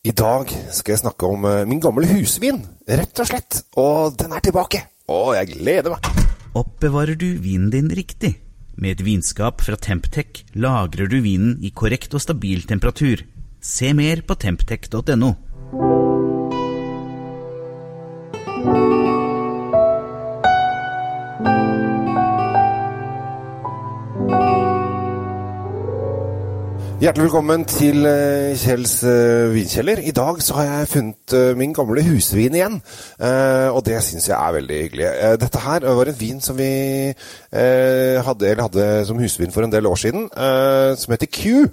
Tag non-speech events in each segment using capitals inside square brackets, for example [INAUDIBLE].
I dag skal jeg snakke om eh, min gamle husvin, rett og slett. Og den er tilbake. Og jeg gleder meg. Oppbevarer du vinen din riktig? Med et vinskap fra Temptec lagrer du vinen i korrekt og stabil temperatur. Se mer på temptec.no. Hjertelig velkommen til eh, Kjells eh, vinkjeller. I dag så har jeg funnet eh, min gamle husvin igjen. Og det syns jeg er veldig hyggelig. Dette her var en vin som vi hadde, hadde som husvin for en del år siden, som heter Q.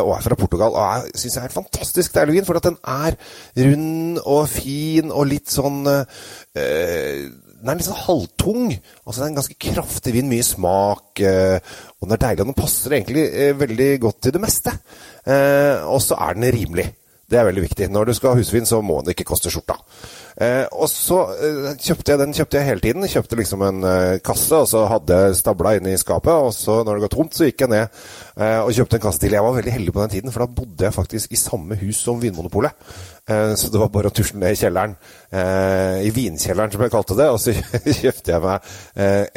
Og er fra Portugal. Og jeg syns jeg er en fantastisk deilig vin, for den er rund og fin og litt sånn den er litt sånn halvtung. Altså Det er en ganske kraftig vin, mye smak. Eh, og den er deilig, og den passer egentlig eh, veldig godt til det meste. Eh, og så er den rimelig. Det er veldig viktig. Når du skal ha husvin, så må det ikke koste skjorta. Eh, og så eh, kjøpte jeg den kjøpte jeg hele tiden. Kjøpte liksom en eh, kasse, og så hadde jeg stabla inne i skapet. Og så når det ga tomt, så gikk jeg ned eh, og kjøpte en kasse til. Jeg var veldig heldig på den tiden, for da bodde jeg faktisk i samme hus som Vinmonopolet. Eh, så det var bare å tusle ned i kjelleren, eh, i vinkjelleren som jeg kalte det, og så [LAUGHS] kjøpte jeg meg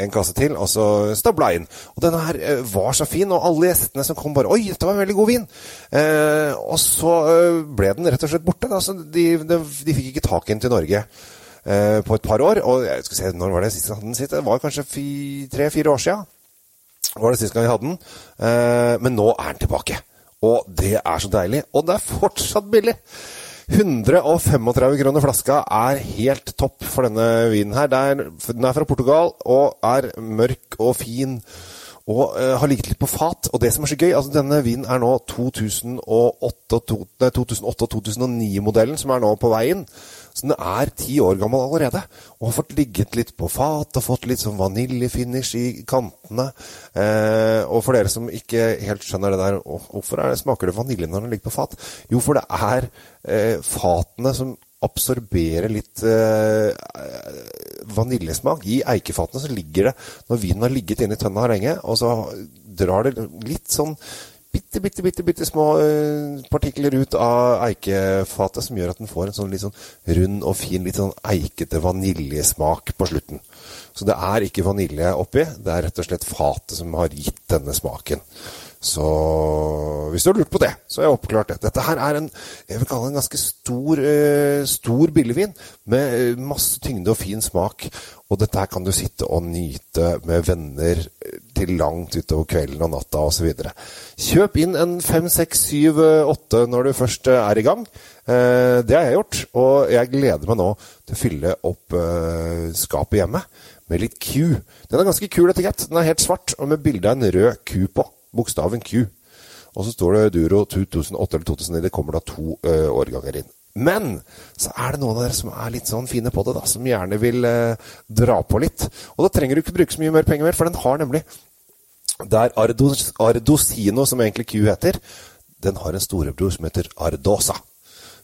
en kasse til, og så stabla inn. Og denne her var så fin, og alle gjestene som kom bare Oi, dette var en veldig god vin! Og så ble den rett og slett borte. Altså, de, de, de fikk ikke tak i den til Norge eh, på et par år. Og jeg skal se, når var det sist vi hadde den sist? Det var kanskje tre-fire år sia. var det sist gang vi hadde den. Eh, men nå er den tilbake. Og det er så deilig. Og det er fortsatt billig! 135 kroner flaska er helt topp for denne vinen her. Er, den er fra Portugal og er mørk og fin. Og uh, har ligget litt på fat. Og det som er så gøy, altså denne vinen er nå 2008 og 2009-modellen, som er nå på veien. Så den er ti år gammel allerede. Og har fått ligget litt på fat og fått litt sånn vaniljefinish i kantene. Eh, og for dere som ikke helt skjønner det der, hvorfor det, smaker det vanilje når den ligger på fat? Jo, for det er eh, fatene som absorberer litt eh, vaniljesmak. I eikefatene så ligger det, når vinen har ligget inni tønna lenge, og så drar det litt sånn bitte, bitte, bitte, bitte små eh, partikler ut av eikefatet som gjør at den får en sånn litt sånn rund og fin, litt sånn eikete vaniljesmak på slutten. Så det er ikke vanilje oppi, det er rett og slett fatet som har gitt denne smaken. Så hvis du har lurt på det, så har jeg oppklart det. Dette her er en jeg vil kalle en ganske stor, uh, stor billigvin med masse tyngde og fin smak. Og dette her kan du sitte og nyte med venner til langt utover kvelden og natta osv. Kjøp inn en fem, seks, syv, åtte når du først er i gang. Eh, det har jeg gjort, og jeg gleder meg nå til å fylle opp eh, skapet hjemme med litt Q. Den er ganske kul etikett. Den er helt svart og med bilde av en rød ku på. Bokstaven Q. Og så står det Duro 2008 eller 2009. Det kommer da to uh, årganger inn. Men så er det noen av dere som er litt sånn fine på det, da, som gjerne vil uh, dra på litt. Og da trenger du ikke bruke så mye mer penger mer, for den har nemlig Det er Ardos, Ardosino, som egentlig Q heter. Den har en storebror som heter Ardosa.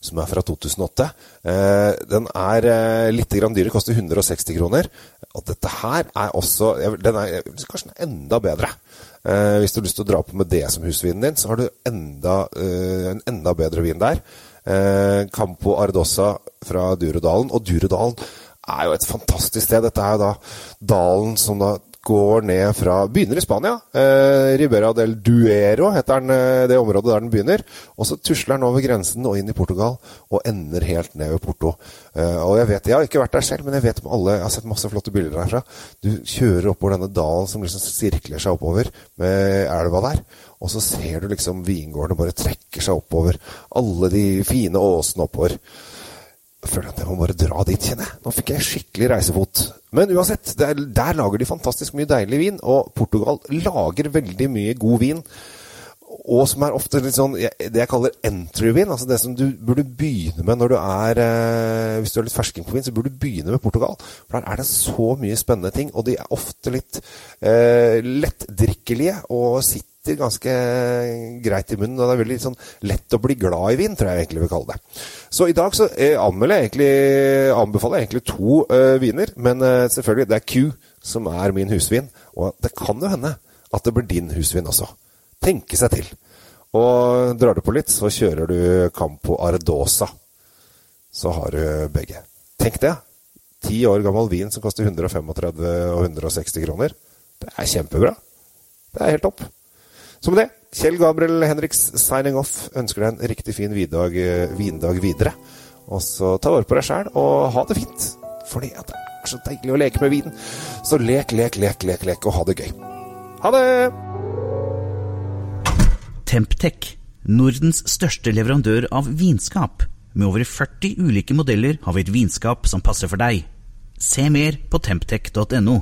Som er fra 2008. Eh, den er litt grann dyre, koster 160 kroner. Og dette her er også Den er kanskje enda bedre. Eh, hvis du har lyst til å dra på med det som husvinen din, så har du enda, eh, en enda bedre vin der eh, Campo Ardosa fra Durodalen. Og Durodalen er jo et fantastisk sted. Dette er jo da dalen som da går ned fra Begynner i Spania. Eh, Ribera del Duero heter den, eh, det området der den begynner. Og så tusler den over grensen og inn i Portugal, og ender helt ned ved Porto. Eh, og jeg vet, jeg har ikke vært der selv, men jeg vet om alle, jeg har sett masse flotte bilder derfra. Du kjører oppover denne dalen som liksom sirkler seg oppover med elva der. Og så ser du liksom vingårdene bare trekker seg oppover. Alle de fine åsene oppover. Jeg føler at jeg må bare dra dit, kjenner jeg. Nå fikk jeg skikkelig reisefot. Men uansett, der, der lager de fantastisk mye deilig vin. Og Portugal lager veldig mye god vin. Og som er ofte litt sånn det jeg kaller entry-vin. Altså det som du burde begynne med når du er eh, Hvis du er litt fersking på vin, så burde du begynne med Portugal. For der er det så mye spennende ting. Og de er ofte litt eh, lettdrikkelige og sitter sitter ganske greit i munnen. Og det er veldig sånn lett å bli glad i vin, tror jeg egentlig vil kalle det. Så i dag så eh, jeg egentlig, anbefaler jeg egentlig to uh, viner. Men uh, selvfølgelig, det er Q som er min husvin. Og det kan jo hende at det blir din husvin også. Tenke seg til. Og drar du på litt, så kjører du Campo Ardosa. Så har du begge. Tenk det! Ti år gammel vin som koster 135 og 160 kroner. Det er kjempebra. Det er helt topp. Så med det, Kjell Gabriel Henriks signing off. Ønsker deg en riktig fin vindag, vindag videre. Og så ta vare på deg sjæl, og ha det fint. Fordi det er så deilig å leke med vinen. Så lek, lek, lek, lek, lek, og ha det gøy. Ha det! Temptec, Nordens største leverandør av vinskap. Med over 40 ulike modeller har vi et vinskap som passer for deg. Se mer på temptec.no.